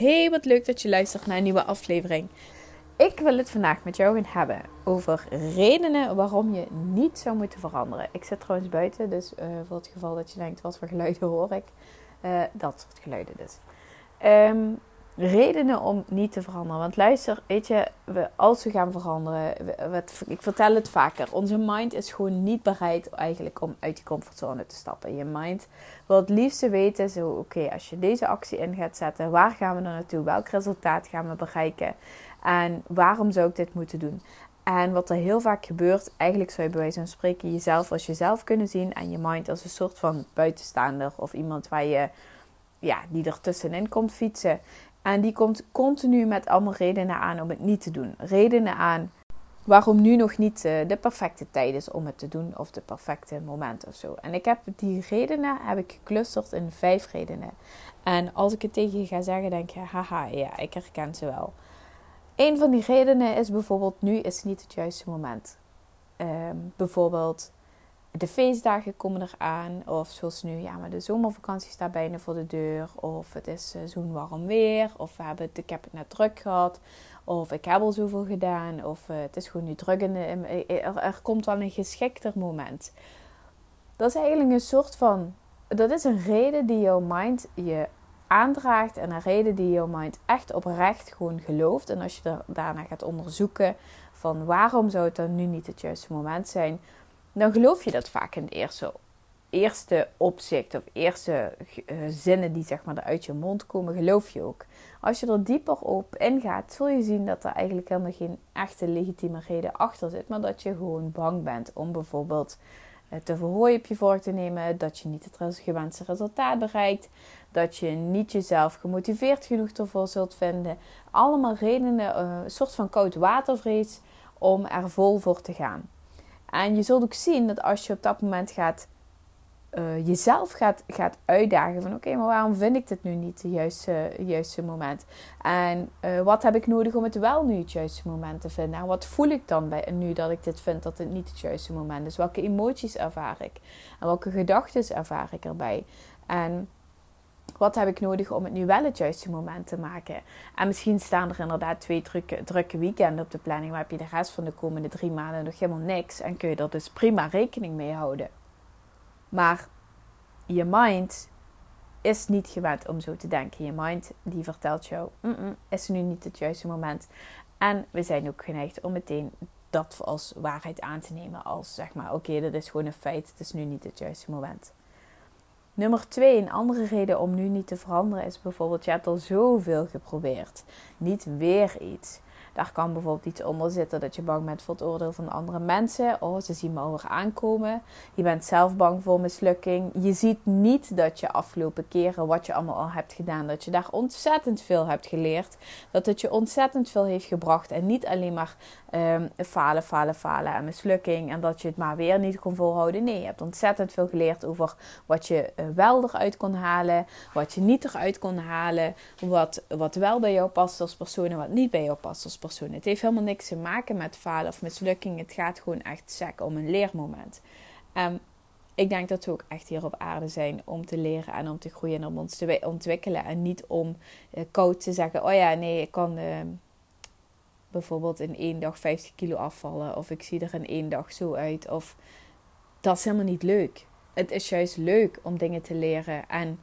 Hey, wat leuk dat je luistert naar een nieuwe aflevering. Ik wil het vandaag met jou gaan hebben over redenen waarom je niet zou moeten veranderen. Ik zit trouwens buiten, dus uh, voor het geval dat je denkt, wat voor geluiden hoor ik? Uh, dat soort geluiden dus. Um, redenen om niet te veranderen. Want luister, weet je, we, als we gaan veranderen, ik vertel het vaker, onze mind is gewoon niet bereid eigenlijk om uit die comfortzone te stappen. Je mind wil het liefste weten, zo oké, als je deze actie in gaat zetten, waar gaan we dan naartoe? Welk resultaat gaan we bereiken? En waarom zou ik dit moeten doen? En wat er heel vaak gebeurt, eigenlijk zou je bij wijze van spreken jezelf als jezelf kunnen zien en je mind als een soort van buitenstaander of iemand waar je, ja, die er tussenin komt fietsen. En die komt continu met allemaal redenen aan om het niet te doen. Redenen aan waarom nu nog niet eh, de perfecte tijd is om het te doen of de perfecte moment of zo. En ik heb die redenen heb ik geclusterd in vijf redenen. En als ik het tegen je ga zeggen, denk je, haha, ja, ik herken ze wel. Een van die redenen is bijvoorbeeld, nu is niet het juiste moment. Um, bijvoorbeeld, de feestdagen komen eraan. Of zoals nu, ja, maar de zomervakantie staat bijna voor de deur. Of het is zo'n warm weer. Of we hebben ik heb het net druk gehad. Of ik heb al zoveel gedaan. Of uh, het is gewoon nu druk. In de, er, er komt wel een geschikter moment. Dat is eigenlijk een soort van... Dat is een reden die jouw mind je aandraagt. En een reden die jouw mind echt oprecht gewoon gelooft. En als je daarna gaat onderzoeken van waarom zou het dan nu niet het juiste moment zijn dan geloof je dat vaak in het eerste, eerste opzicht of eerste uh, zinnen die zeg maar uit je mond komen, geloof je ook. Als je er dieper op ingaat, zul je zien dat er eigenlijk helemaal geen echte legitieme reden achter zit, maar dat je gewoon bang bent om bijvoorbeeld uh, te verhooien op je voor te nemen, dat je niet het gewenste resultaat bereikt, dat je niet jezelf gemotiveerd genoeg ervoor zult vinden. Allemaal redenen, uh, een soort van koud watervrees om er vol voor te gaan. En je zult ook zien dat als je op dat moment gaat, uh, jezelf gaat, gaat uitdagen van oké, maar waarom vind ik dit nu niet het juiste, juiste moment? En uh, wat heb ik nodig om het wel nu het juiste moment te vinden? En wat voel ik dan bij, nu dat ik dit vind dat het niet het juiste moment is? Welke emoties ervaar ik? En welke gedachten ervaar ik erbij? En wat heb ik nodig om het nu wel het juiste moment te maken? En misschien staan er inderdaad twee drukke, drukke weekenden op de planning. Maar heb je de rest van de komende drie maanden nog helemaal niks. En kun je er dus prima rekening mee houden. Maar je mind is niet gewend om zo te denken. Je mind die vertelt jou, mm is nu niet het juiste moment. En we zijn ook geneigd om meteen dat als waarheid aan te nemen. Als zeg maar, oké, dat is gewoon een feit. Het is nu niet het juiste moment. Nummer twee, een andere reden om nu niet te veranderen is bijvoorbeeld, je hebt al zoveel geprobeerd. Niet weer iets. Daar kan bijvoorbeeld iets onder zitten dat je bang bent voor het oordeel van andere mensen. Oh, ze zien me alweer aankomen. Je bent zelf bang voor mislukking. Je ziet niet dat je afgelopen keren wat je allemaal al hebt gedaan, dat je daar ontzettend veel hebt geleerd. Dat het je ontzettend veel heeft gebracht. En niet alleen maar um, falen, falen, falen en mislukking. En dat je het maar weer niet kon volhouden. Nee, je hebt ontzettend veel geleerd over wat je uh, wel eruit kon halen. Wat je niet eruit kon halen. Wat, wat wel bij jou past als persoon en wat niet bij jou past als Het heeft helemaal niks te maken met falen of mislukking. Het gaat gewoon echt sec om een leermoment. Um, ik denk dat we ook echt hier op aarde zijn om te leren en om te groeien en om ons te ontwikkelen. En niet om uh, koud te zeggen: Oh ja, nee, ik kan. Uh, bijvoorbeeld in één dag 50 kilo afvallen. Of ik zie er in één dag zo uit. Of dat is helemaal niet leuk. Het is juist leuk om dingen te leren en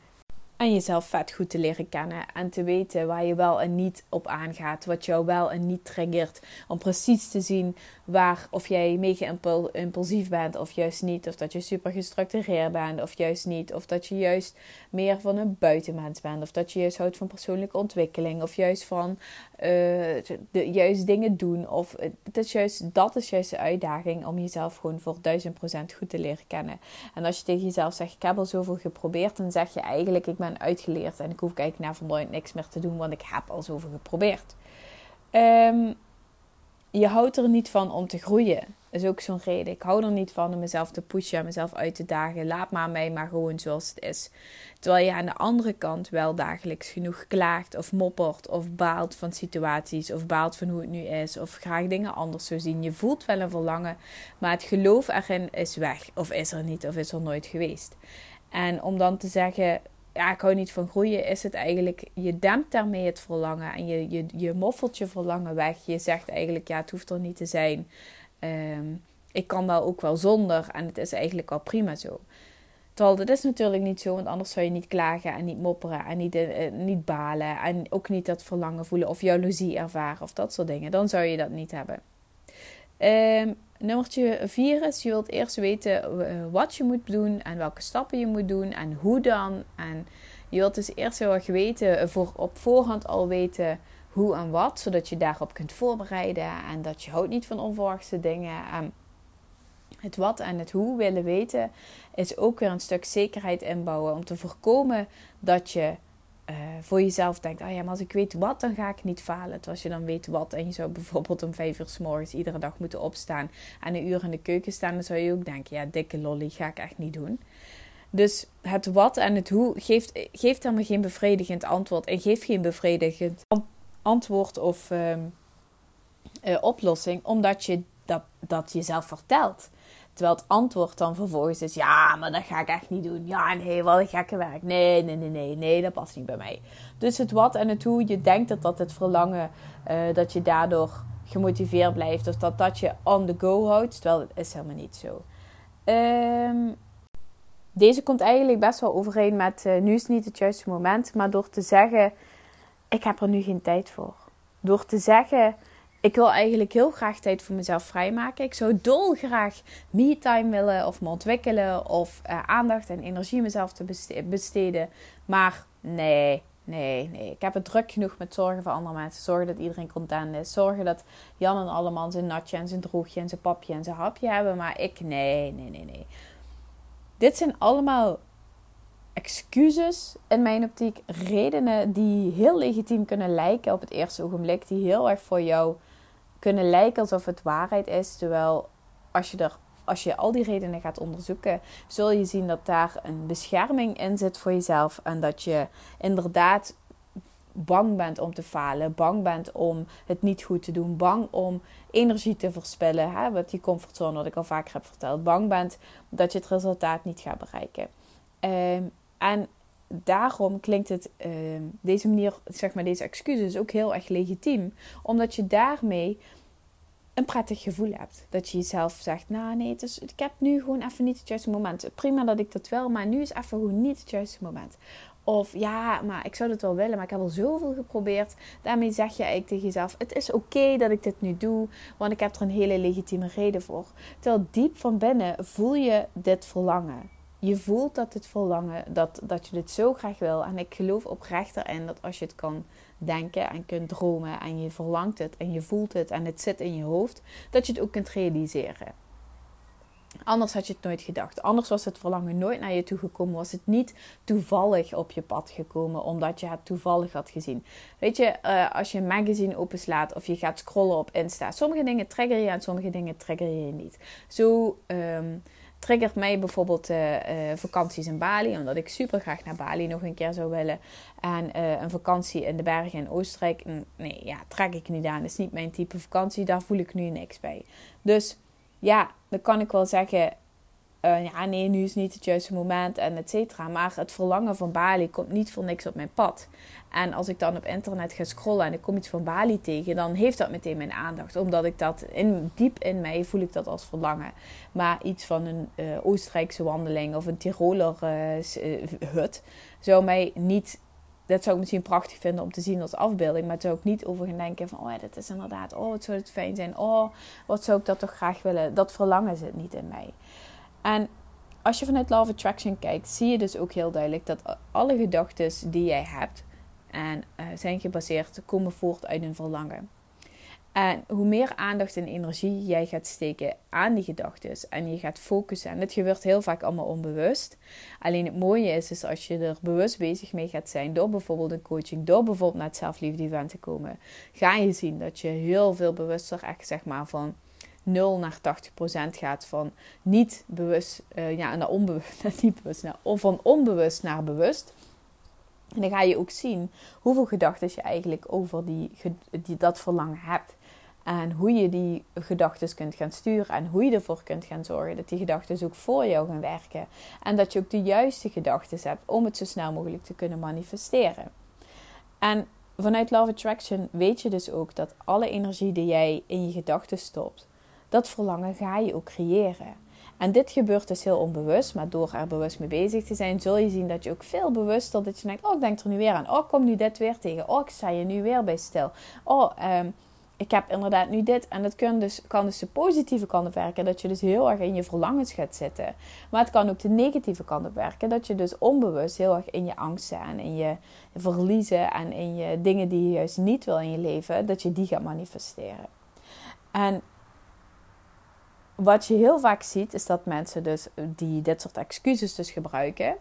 en jezelf vet goed te leren kennen. En te weten waar je wel en niet op aangaat. Wat jou wel en niet triggert. Om precies te zien waar of jij mega impulsief bent of juist niet. Of dat je super gestructureerd bent of juist niet. Of dat je juist meer van een buitenmens bent. Of dat je juist houdt van persoonlijke ontwikkeling. Of juist van uh, de juist dingen doen. Of het is juist, dat is juist de uitdaging om jezelf gewoon voor duizend procent goed te leren kennen. En als je tegen jezelf zegt, ik heb al zoveel geprobeerd. Dan zeg je eigenlijk, ik ben uitgeleerd en ik hoef eigenlijk naar van niks meer te doen, want ik heb al zoveel geprobeerd. Um, je houdt er niet van om te groeien. Dat is ook zo'n reden. Ik hou er niet van om mezelf te pushen, mezelf uit te dagen. Laat maar mij maar gewoon zoals het is. Terwijl je aan de andere kant wel dagelijks genoeg klaagt of moppert of baalt van situaties of baalt van hoe het nu is of graag dingen anders zou zien. Je voelt wel een verlangen, maar het geloof erin is weg of is er niet of is er nooit geweest. En om dan te zeggen, ja, ik hou niet van groeien, is het eigenlijk, je dempt daarmee het verlangen en je, je, je moffelt je verlangen weg. Je zegt eigenlijk, ja, het hoeft er niet te zijn. Ehm, ik kan wel ook wel zonder en het is eigenlijk al prima zo. Terwijl dat is natuurlijk niet zo, want anders zou je niet klagen en niet mopperen en niet, uh, niet balen en ook niet dat verlangen voelen of jaloezie ervaren of dat soort dingen. Dan zou je dat niet hebben. Um, nummertje 4 is, je wilt eerst weten eh, wat je moet doen en welke stappen je moet doen en hoe dan. En je wilt dus eerst heel erg weten, eh, voor, op voorhand al weten hoe en wat, zodat je daarop kunt voorbereiden en dat je houdt niet van onverwachte dingen. En het wat en het hoe willen weten is ook weer een stuk zekerheid inbouwen om te voorkomen dat je uh, voor jezelf denkt: oh ja, maar als ik weet wat, dan ga ik niet falen. als je dan weet wat en je zou bijvoorbeeld om vijf uur s morgens iedere dag moeten opstaan en een uur in de keuken staan, dan zou je ook denken: ja, dikke lolly, ga ik echt niet doen. Dus het wat en het hoe geeft, geeft helemaal geen bevredigend antwoord en geeft geen bevredigend antwoord of uh, uh, oplossing, omdat je dat, dat jezelf vertelt. Terwijl het antwoord dan vervolgens is: ja, maar dat ga ik echt niet doen. Ja, nee, wat een gekke werk. Nee, nee, nee, nee, nee, dat past niet bij mij. Dus het wat en het hoe, je denkt dat dat het verlangen, uh, dat je daardoor gemotiveerd blijft of dat dat je on the go houdt. Terwijl het is helemaal niet zo. Um, deze komt eigenlijk best wel overeen met uh, nu is niet het juiste moment, maar door te zeggen: ik heb er nu geen tijd voor. Door te zeggen ik wil eigenlijk heel graag tijd voor mezelf vrijmaken. Ik zou dolgraag me-time willen of me ontwikkelen of uh, aandacht en energie mezelf te besteden. Maar nee, nee, nee. Ik heb het druk genoeg met zorgen voor andere mensen. Zorgen dat iedereen content is. Zorgen dat Jan en allemaal zijn natje en zijn droogje en zijn papje en zijn hapje hebben. Maar ik, nee, nee, nee, nee. Dit zijn allemaal excuses in mijn optiek, redenen die heel legitiem kunnen lijken op het eerste ogenblik, die heel erg voor jou kunnen lijken alsof het waarheid is. Terwijl als je, er, als je al die redenen gaat onderzoeken, zul je zien dat daar een bescherming in zit voor jezelf. En dat je inderdaad bang bent om te falen, bang bent om het niet goed te doen, bang om energie te verspillen, hè, wat die comfortzone wat ik al vaker heb verteld, bang bent dat je het resultaat niet gaat bereiken. Ehm, en daarom klinkt het uh, deze manier, zeg maar deze excuses ook heel erg legitiem. Omdat je daarmee een prettig gevoel hebt. Dat je jezelf zegt, nou nee, het ik heb nu gewoon even niet het juiste moment. Prima dat ik dat wil, maar nu is even gewoon niet het juiste moment. Of ja, maar ik zou het wel willen, maar ik heb al zoveel geprobeerd. Daarmee zeg je eigenlijk tegen jezelf: Het is oké dat ik dit nu doe, want ik heb er een hele legitieme reden voor. Terwijl diep van binnen voel je dit verlangen je voelt dat het verlangen, dat, dat je dit zo graag wil. En ik geloof oprecht erin dat als je het kan denken en kunt dromen en je verlangt het en je voelt het en het zit in je hoofd, dat je het ook kunt realiseren. Anders had je het nooit gedacht. Anders was het verlangen nooit naar je toe gekomen. Was het niet toevallig op je pad gekomen omdat je het toevallig had gezien. Weet je, uh, als je een magazine openslaat of je gaat scrollen op Insta. Sommige dingen trigger je en sommige dingen trigger je niet. Zo um, triggert mij bijvoorbeeld uh, vakanties in Bali, omdat ik super graag naar Bali nog een keer zou willen. En uh, een vakantie in de bergen in Oostenrijk, nee, ja, trek ik niet aan. Dat is niet mijn type vakantie, daar voel ik nu niks bij. Dus ja, dan kan ik wel zeggen, ja, nee, nu is niet het juiste moment en et cetera. Maar het verlangen van Bali komt niet voor niks op mijn pad. En als ik dan op internet ga scrollen en ik kom iets van Bali tegen, dan heeft dat meteen mijn aandacht. Omdat ik dat in, diep in mij voel ik dat als verlangen. Maar iets van een uh, Oostenrijkse wandeling of een Tiroler uh, hut zou mij niet. Dat zou ik misschien prachtig vinden om te zien als afbeelding. Maar het zou ik niet over gaan denken van... Oh ja, dit is inderdaad... Oh, wat zou het fijn zijn. Oh, wat zou ik dat toch graag willen. Dat verlangen zit niet in mij. En als je vanuit Love Attraction kijkt... zie je dus ook heel duidelijk dat alle gedachten die jij hebt en uh, zijn gebaseerd, komen voort uit een verlangen. En hoe meer aandacht en energie jij gaat steken aan die gedachten en je gaat focussen, en dit gebeurt heel vaak allemaal onbewust. Alleen het mooie is, is als je er bewust bezig mee gaat zijn, door bijvoorbeeld een coaching, door bijvoorbeeld naar het zelfliefde event te komen, ga je zien dat je heel veel bewuster echt zeg maar van 0 naar 80 procent gaat van niet bewust, uh, ja, naar onbewust, niet bewust, naar, of van onbewust naar bewust. En dan ga je ook zien hoeveel gedachten je eigenlijk over die, die, dat verlangen hebt. En hoe je die gedachten kunt gaan sturen. En hoe je ervoor kunt gaan zorgen dat die gedachten ook voor jou gaan werken. En dat je ook de juiste gedachten hebt om het zo snel mogelijk te kunnen manifesteren. En vanuit Love Attraction weet je dus ook dat alle energie die jij in je gedachten stopt, dat verlangen ga je ook creëren. En dit gebeurt dus heel onbewust, maar door er bewust mee bezig te zijn, zul je zien dat je ook veel bewuster dat je denkt: Oh, ik denk er nu weer aan. Oh, kom nu dit weer tegen. Oh, ik sta je nu weer bij stil. Oh, um, ik heb inderdaad nu dit. En dat kan dus, kan dus de positieve kant op werken. Dat je dus heel erg in je verlangens gaat zitten. Maar het kan ook de negatieve kant op werken. Dat je dus onbewust heel erg in je angsten en in je verliezen. En in je dingen die je juist niet wil in je leven. Dat je die gaat manifesteren. En wat je heel vaak ziet, is dat mensen dus die dit soort excuses dus gebruiken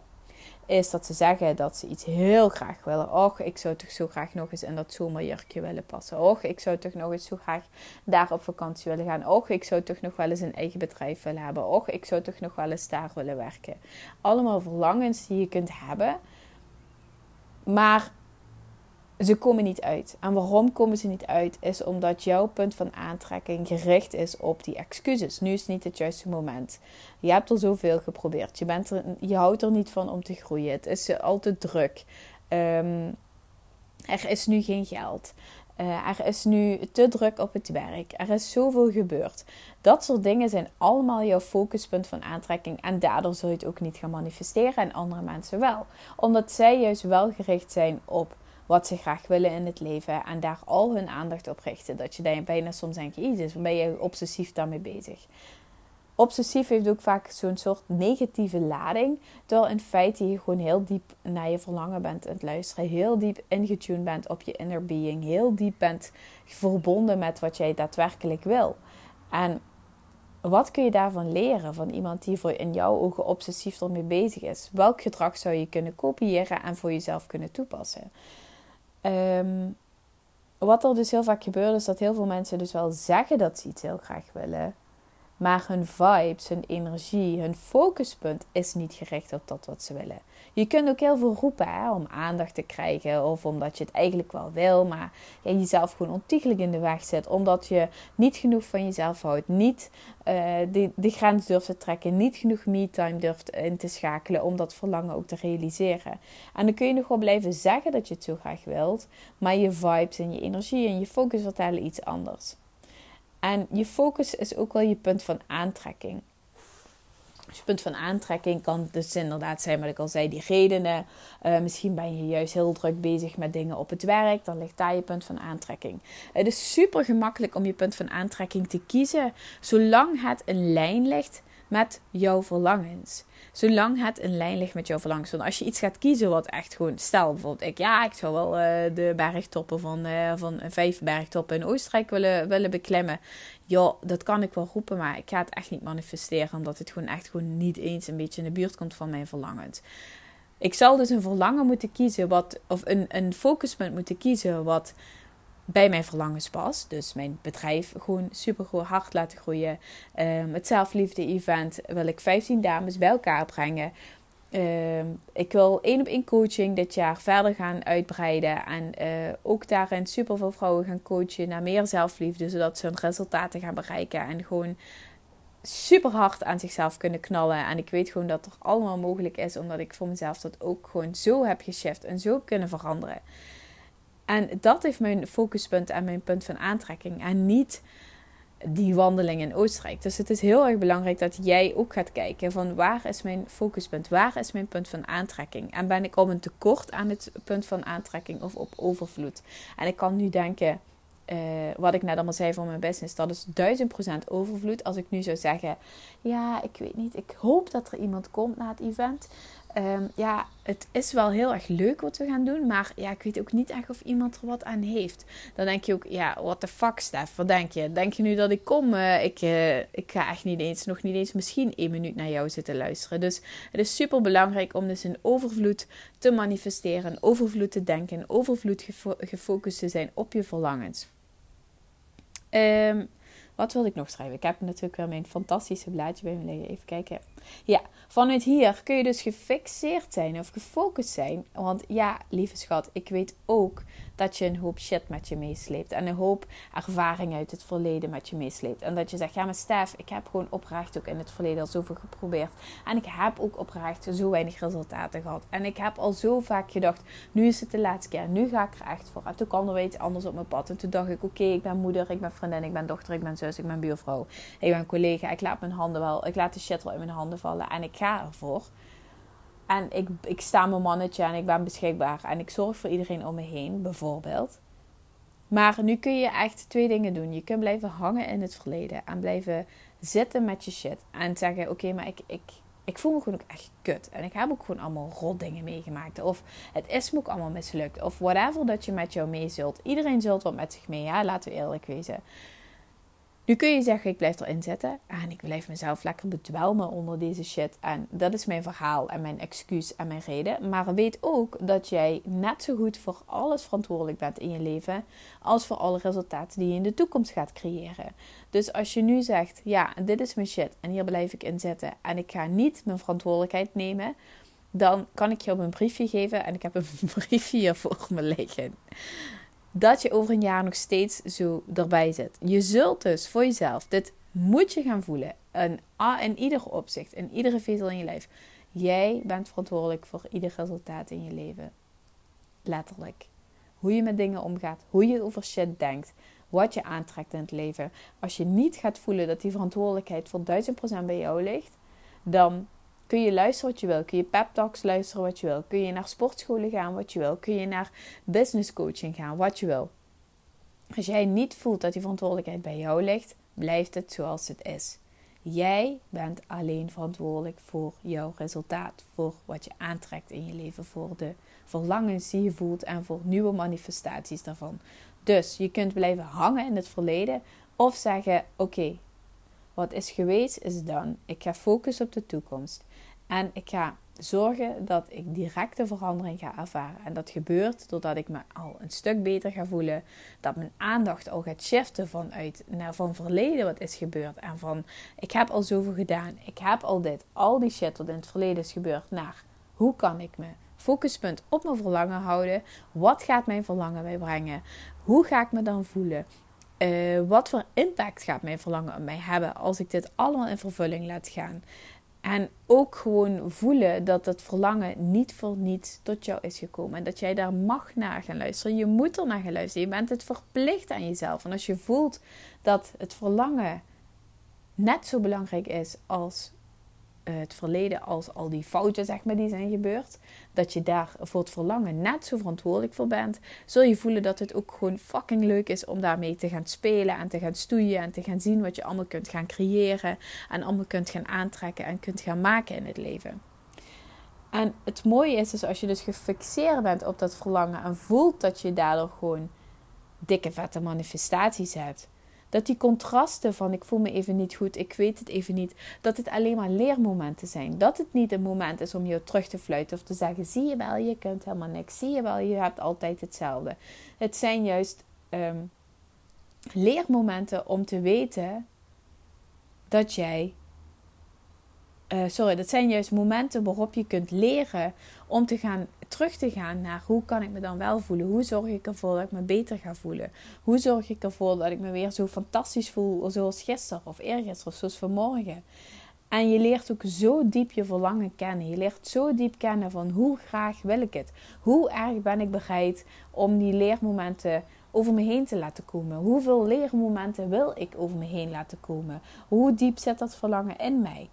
is dat ze zeggen dat ze iets heel graag willen. Och, ik zou toch zo graag nog eens in dat zomerjurkje willen passen. Och, ik zou toch nog eens zo graag daar op vakantie willen gaan. Och, ik zou toch nog wel eens een eigen bedrijf willen hebben. Och, ik zou toch nog wel eens daar willen werken. Allemaal verlangens die je kunt hebben. Maar ze komen niet uit. En waarom komen ze niet uit? Is omdat jouw punt van aantrekking gericht is op die excuses. Nu is niet het juiste moment. Je hebt er zoveel geprobeerd. Je, bent je houdt er niet van om te groeien. Het is altijd druk. Um, er is nu geen geld. Uh, er is nu te druk op het werk. Er is zoveel gebeurd. Dat soort dingen zijn allemaal jouw focuspunt van aantrekking. En daardoor zul je het ook niet gaan manifesteren. En andere mensen wel. Omdat zij juist wel gericht zijn op wat ze graag willen in het leven en daar al hun aandacht op richten. Dat je daar bijna soms denkt, jezus, waar ben je obsessief daarmee bezig? Obsessief heeft ook vaak zo'n soort negatieve lading. Terwijl in feite je gewoon heel diep naar je verlangen bent aan het luisteren. Heel diep ingetuned bent op je inner being. Heel diep bent verbonden met wat jij daadwerkelijk wil. En wat kun je daarvan leren van iemand die voor in jouw ogen obsessief ermee bezig is? Welk gedrag zou je kunnen kopiëren en voor jezelf kunnen toepassen? Um, wat er dus heel vaak gebeurt, is dat heel veel mensen dus wel zeggen dat ze iets heel graag willen. Maar hun vibes, hun energie, hun focuspunt is niet gericht op dat wat ze willen. Je kunt ook heel veel roepen om aandacht te krijgen of omdat je het eigenlijk wel wil, maar je jezelf gewoon ontiegelijk in de weg zet. Omdat je niet genoeg van jezelf houdt, niet uh, de, de grens durft te trekken, niet genoeg me-time durft in te schakelen om dat verlangen ook te realiseren. En dan kun je nog wel blijven zeggen dat je het zo graag wilt, maar je vibes en je energie en je focus vertellen iets anders. En je focus is ook wel je punt van aantrekking. Dus je punt van aantrekking kan dus inderdaad zijn, wat ik al zei, die redenen. Uh, misschien ben je juist heel druk bezig met dingen op het werk. Dan ligt daar je punt van aantrekking. Het is super gemakkelijk om je punt van aantrekking te kiezen, zolang het in lijn ligt met jouw verlangens. Zolang het in lijn ligt met jouw verlangens. Want als je iets gaat kiezen wat echt gewoon... Stel bijvoorbeeld, ik, ja, ik zou wel uh, de bergtoppen van, uh, van vijf bergtoppen in Oostenrijk willen, willen beklimmen. Ja, dat kan ik wel roepen, maar ik ga het echt niet manifesteren. Omdat het gewoon echt gewoon niet eens een beetje in de buurt komt van mijn verlangens. Ik zal dus een verlangen moeten kiezen wat... Of een, een focuspunt moeten kiezen wat bij mijn verlangens past. Dus mijn bedrijf gewoon super hard laten groeien. Um, het zelfliefde-event wil ik 15 dames bij elkaar brengen. Ehm, ik wil één op één coaching dit jaar verder gaan uitbreiden. En uh, ook daarin super veel vrouwen gaan coachen naar meer zelfliefde. Zodat ze hun resultaten gaan bereiken. En gewoon super hard aan zichzelf kunnen knallen. En ik weet gewoon dat er allemaal mogelijk is. Omdat ik voor mezelf dat ook gewoon zo heb geshift en zo kunnen veranderen. En dat heeft mijn focuspunt en mijn punt van aantrekking. En niet die wandeling in Oostenrijk. Dus het is heel erg belangrijk dat jij ook gaat kijken van waar is mijn focuspunt? Waar is mijn punt van aantrekking? En ben ik op een tekort aan het punt van aantrekking of op overvloed? En ik kan nu denken, uh, wat ik net allemaal zei voor mijn business, dat is 1000% overvloed. Als ik nu zou zeggen, ja, ik weet niet, ik hoop dat er iemand komt na het event. Ehm, ja, het is wel heel erg leuk wat we gaan doen. Maar ja, ik weet ook niet echt of iemand er wat aan heeft. Dan denk je ook, ja, what the fuck, Stef? Wat denk je? Denk je nu dat ik kom? Uh, ik, uh, ik ga echt niet eens, nog niet eens misschien één minuut naar jou zitten luisteren. Dus het is super belangrijk om dus in overvloed te manifesteren. Overvloed te denken. Overvloed gefo gefocust te zijn op je verlangens. Um, wat wilde ik nog schrijven? Ik heb natuurlijk weer mijn fantastische blaadje bij me liggen. Even kijken. Ja, vanuit hier kun je dus gefixeerd zijn of gefocust zijn. Want ja, lieve schat, ik weet ook dat je een hoop shit met je meesleept. En een hoop ervaring uit het verleden met je meesleept. En dat je zegt, ja maar Stef, ik heb gewoon oprecht ook in het verleden al zoveel geprobeerd. En ik heb ook oprecht zo weinig resultaten gehad. En ik heb al zo vaak gedacht, nu is het de laatste keer. Nu ga ik er echt voor. En toen kwam er weer iets anders op mijn pad. En toen dacht ik, oké, ik ben moeder, ik ben vriendin, ik ben dochter, ik ben zus, ik ben buurvrouw. Ik ben collega. Ik laat mijn handen wel, ik laat de shit wel in mijn handen vallen. En ik ga ervoor. En ik, ik sta mijn mannetje en ik ben beschikbaar. En ik zorg voor iedereen om me heen, bijvoorbeeld. Maar nu kun je echt twee dingen doen. Je kunt blijven hangen in het verleden. En blijven zitten met je shit. En zeggen, oké, maar ik, ik, ik voel me gewoon ook echt kut. En ik heb ook gewoon allemaal rot dingen meegemaakt. Of het is me ook allemaal mislukt. Of whatever dat je met jou mee zult. Iedereen zult wat met zich mee, ja? Laten we eerlijk wezen. Nu kun je zeggen, ik blijf erin zitten en ik blijf mezelf lekker bedwelmen onder deze shit. En dat is mijn verhaal en mijn excuus en mijn reden. Maar weet ook dat jij net zo goed voor alles verantwoordelijk bent in je leven als voor alle resultaten die je in de toekomst gaat creëren. Dus als je nu zegt, ja, dit is mijn shit en hier blijf ik in zitten en ik ga niet mijn verantwoordelijkheid nemen, dan kan ik je op een briefje geven en ik heb een briefje hier voor me liggen dat je over een jaar nog steeds zo erbij zit. Je zult dus voor jezelf, dit moet je gaan voelen. En in ieder opzicht, in iedere vezel in je lijf. Jij bent verantwoordelijk voor ieder resultaat in je leven. Letterlijk. Hoe je met dingen omgaat, hoe je over shit denkt, wat je aantrekt in het leven. Als je niet gaat voelen dat die verantwoordelijkheid voor 1000% bij jou ligt, dan Kun je luisteren wat je wil? Kun je pep talks luisteren wat je wil? Kun je naar sportscholen gaan wat je wil? Kun je naar business coaching gaan wat je wil? Als jij niet voelt dat die verantwoordelijkheid bij jou ligt, blijft het zoals het is. Jij bent alleen verantwoordelijk voor jouw resultaat, voor wat je aantrekt in je leven, voor de verlangens die je voelt en voor nieuwe manifestaties daarvan. Dus je kunt blijven hangen in het verleden of zeggen: Oké, wat is geweest is dan. Ik ga focussen op de toekomst. En ik ga zorgen dat ik directe verandering ga ervaren. En dat gebeurt doordat ik me al een stuk beter ga voelen. Dat mijn aandacht al gaat shiften vanuit naar van verleden wat is gebeurd. En van ik heb al zoveel gedaan. Ik heb al dit. Al die shit wat in het verleden is gebeurd. Naar hoe kan ik me focuspunt op mijn verlangen houden? Wat gaat mijn verlangen mij brengen? Hoe ga ik me dan voelen? Uh, wat voor impact gaat mijn verlangen op mij hebben als ik dit allemaal in vervulling laat gaan? En ook gewoon voelen dat het verlangen niet voor niets tot jou is gekomen. En dat jij daar mag naar gaan luisteren. Je moet er naar gaan luisteren. Je bent het verplicht aan jezelf. En als je voelt dat het verlangen net zo belangrijk is als het verleden als al die fouten zeg maar, die zijn gebeurd, dat je daar voor het verlangen net zo verantwoordelijk voor bent, zul je voelen dat het ook gewoon fucking leuk is om daarmee te gaan spelen en te gaan stoeien en te gaan zien wat je allemaal kunt gaan creëren en allemaal kunt gaan aantrekken en kunt gaan maken in het leven. En het mooie is dus als je dus gefixeerd bent op dat verlangen en voelt dat je daardoor gewoon dikke vette manifestaties hebt dat die contrasten van ik voel me even niet goed, ik weet het even niet, dat het alleen maar leermomenten zijn. Dat het niet een moment is om je terug te fluiten of te zeggen: zie je wel, je kunt helemaal niks. Zie je wel, je hebt altijd hetzelfde. Het zijn juist ehm, leermomenten om te weten dat jij uh, sorry, dat zijn juist momenten waarop je kunt leren om te gaan, terug te gaan naar hoe kan ik me dan wel voelen? Hoe zorg ik ervoor dat ik me beter ga voelen? Hoe zorg ik ervoor dat ik me weer zo fantastisch voel zoals gisteren of eergisteren of zoals vanmorgen? En je leert ook zo diep je verlangen kennen. Je leert zo diep kennen van hoe graag wil ik het? Hoe erg ben ik bereid om die leermomenten over me heen te laten komen? Hoeveel leermomenten wil ik over me heen laten komen? Hoe diep zit dat verlangen in mij?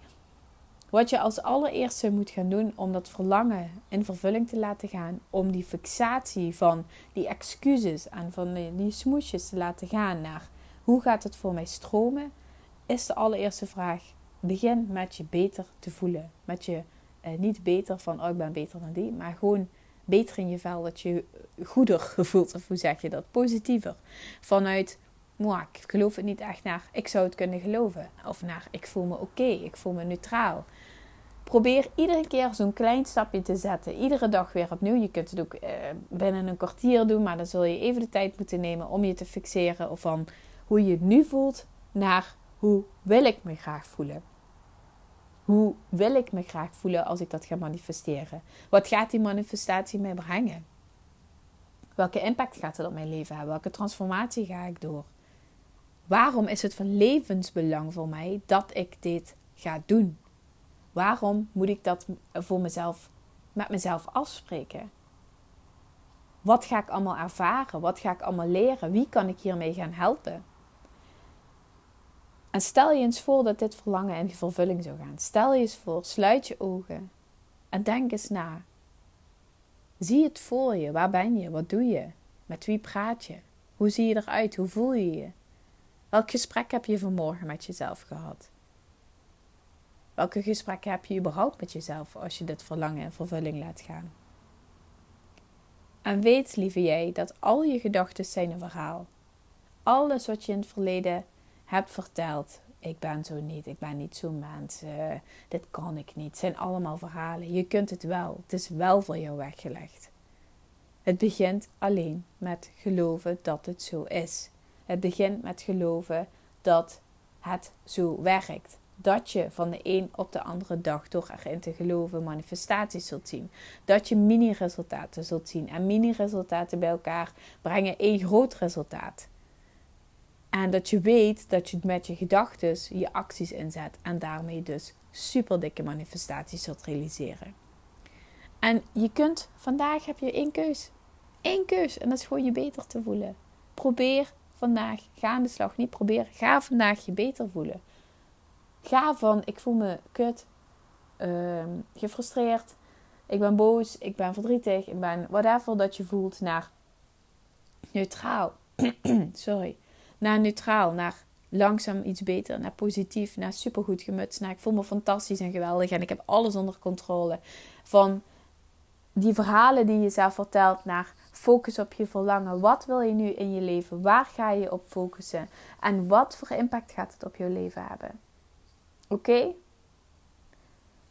Wat je als allereerste moet gaan doen om dat verlangen in vervulling te laten gaan, om die fixatie van die excuses en van die, smoesjes te laten gaan naar hoe gaat het voor mij stromen, is de allereerste vraag. Begin met je beter te voelen, met je eh, niet beter van, oh ik ben beter dan die, maar gewoon beter in je vel, dat je goeder voelt, of hoe zeg je dat, positiever. Vanuit, ik geloof het niet echt naar, ik zou het kunnen geloven. Of naar, ik voel me oké, ik voel me neutraal. Probeer iedere keer zo'n klein stapje te zetten. Iedere dag weer opnieuw. Je kunt het ook eh, binnen een kwartier doen, maar dan zul je even de tijd moeten nemen om je te fixeren van hoe je het nu voelt naar hoe wil ik me graag voelen. Hoe wil ik me graag voelen als ik dat ga manifesteren? Wat gaat die manifestatie mij brengen? Welke impact gaat het op mijn leven hebben? Welke transformatie ga ik door? Waarom is het van levensbelang voor mij dat ik dit ga doen? Waarom moet ik dat voor mezelf, met mezelf afspreken? Wat ga ik allemaal ervaren? Wat ga ik allemaal leren? Wie kan ik hiermee gaan helpen? En stel je eens voor dat dit verlangen in vervulling zou gaan. Stel je eens voor, sluit je ogen en denk eens na. Zie het voor je. Waar ben je? Wat doe je? Met wie praat je? Hoe zie je eruit? Hoe voel je je? Welk gesprek heb je vanmorgen met jezelf gehad? Welke gesprekken heb je überhaupt met jezelf als je dit verlangen in vervulling laat gaan? En weet, lieve jij, dat al je gedachten zijn een verhaal. Alles wat je in het verleden hebt verteld. Ik ben zo niet, ik ben niet zo'n mens, uh, dit kan ik niet. Zijn allemaal verhalen. Je kunt het wel. Het is wel voor jou weggelegd. Het begint alleen met geloven dat het zo is. Het begint met geloven dat het zo werkt. Dat je van de een op de andere dag door erin te geloven manifestaties zult zien. Dat je mini-resultaten zult zien. En mini-resultaten bij elkaar brengen één groot resultaat. En dat je weet dat je met je gedachten je acties inzet en daarmee dus super dikke manifestaties zult realiseren. En je kunt, vandaag heb je één keus. Eén keus en dat is gewoon je beter te voelen. Probeer vandaag, ga aan de slag. Niet proberen, ga vandaag je beter voelen. Ga van, ik voel me kut, uh, gefrustreerd, ik ben boos, ik ben verdrietig, ik ben whatever dat je voelt, naar neutraal. Sorry naar neutraal, naar langzaam iets beter, naar positief, naar supergoed gemutst, naar ik voel me fantastisch en geweldig en ik heb alles onder controle. Van die verhalen die je zelf vertelt naar focus op je verlangen. Wat wil je nu in je leven? Waar ga je op focussen? En wat voor impact gaat het op je leven hebben? Oké?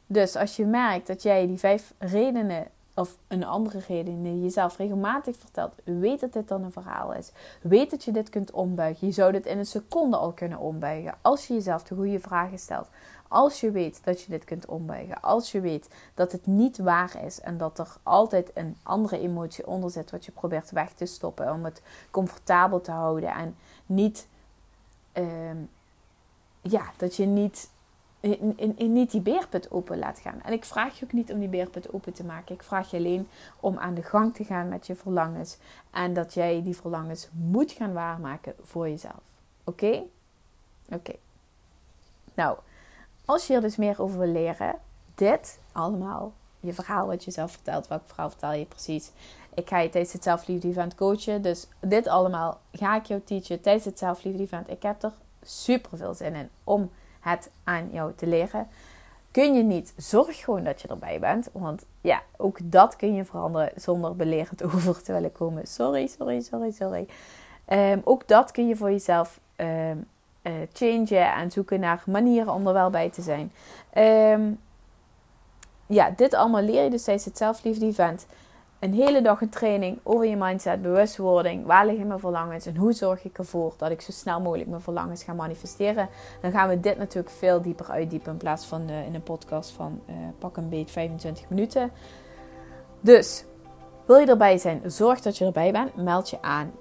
Dus als je merkt dat jij die vijf redenen of een andere reden die je jezelf regelmatig vertelt, weet dat dit dan een verhaal is. Weet dat je dit kunt ombuigen. Je zou dit in een seconde al kunnen ombuigen als je jezelf de goede vragen stelt. Als je weet dat je dit kunt ombuigen. Als je weet dat het niet waar is en dat er altijd een andere emotie onder zit wat je probeert weg te stoppen om het comfortabel te houden en niet, uh, ja, dat je niet in, niet die beerput open laat gaan. En ik vraag je ook niet om die beerput open te maken. Ik vraag je alleen om aan de gang te gaan met je verlangens. En dat jij die verlangens moet gaan waarmaken voor jezelf. Oké? Oké. Nou, als je er dus meer over wil leren, dit allemaal, je verhaal wat je zelf vertelt, welk verhaal vertel je precies? Ik ga je tijdens het zelfliefde event coachen. Dus dit allemaal ga ik jou teachen tijdens het zelfliefde event. Ik heb er super veel zin in om het aan jou te leren. Kun je niet, zorg gewoon dat je erbij bent. Want ja, ook dat kun je veranderen zonder belerend over te willen komen. Sorry, sorry, sorry, sorry. Um, ook dat kun je voor jezelf um, en zoeken naar manieren om er wel bij te zijn. Um, ja, dit allemaal leer je dus tijdens het zelfliefde event een hele dag een training over je mindset, bewustwording. Waar liggen mijn verlangens en hoe zorg ik ervoor dat ik zo snel mogelijk mijn verlangens ga manifesteren? Dan gaan we dit natuurlijk veel dieper uitdiepen in plaats van uh, in een podcast van uh, pak een beet 25 minuten. Dus wil je erbij zijn, zorg dat je erbij bent. Meld je aan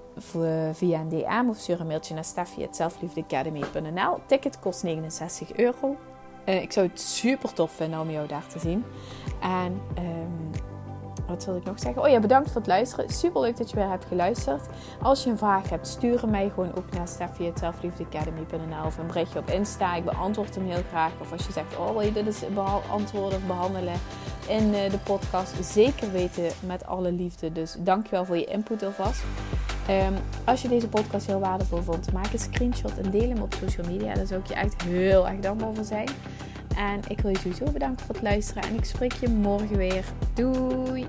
via een DM of stuur een mailtje naar steffi.selfliefdeacademy.nl. Ticket kost 69 euro. Uh, ik zou het super tof vinden om jou daar te zien. En um, wat wil ik nog zeggen? Oh ja, bedankt voor het luisteren. Super leuk dat je weer hebt geluisterd. Als je een vraag hebt, stuur mij gewoon ook naar steffi.selfliefdeacademy.nl of een berichtje op Insta. Ik beantwoord hem heel graag. Of als je zegt, oh wil je dit eens beantwoorden of behandelen in eh, de podcast. Zeker weten met alle liefde. Dus dankjewel voor je input alvast. Um, als je deze podcast heel waardevol vond, maak een screenshot en deel hem op social media. Daar zou ik je echt heel erg dankbaar voor zijn. En ik wil je sowieso bedanken voor het luisteren. En ik spreek je morgen weer. Doei!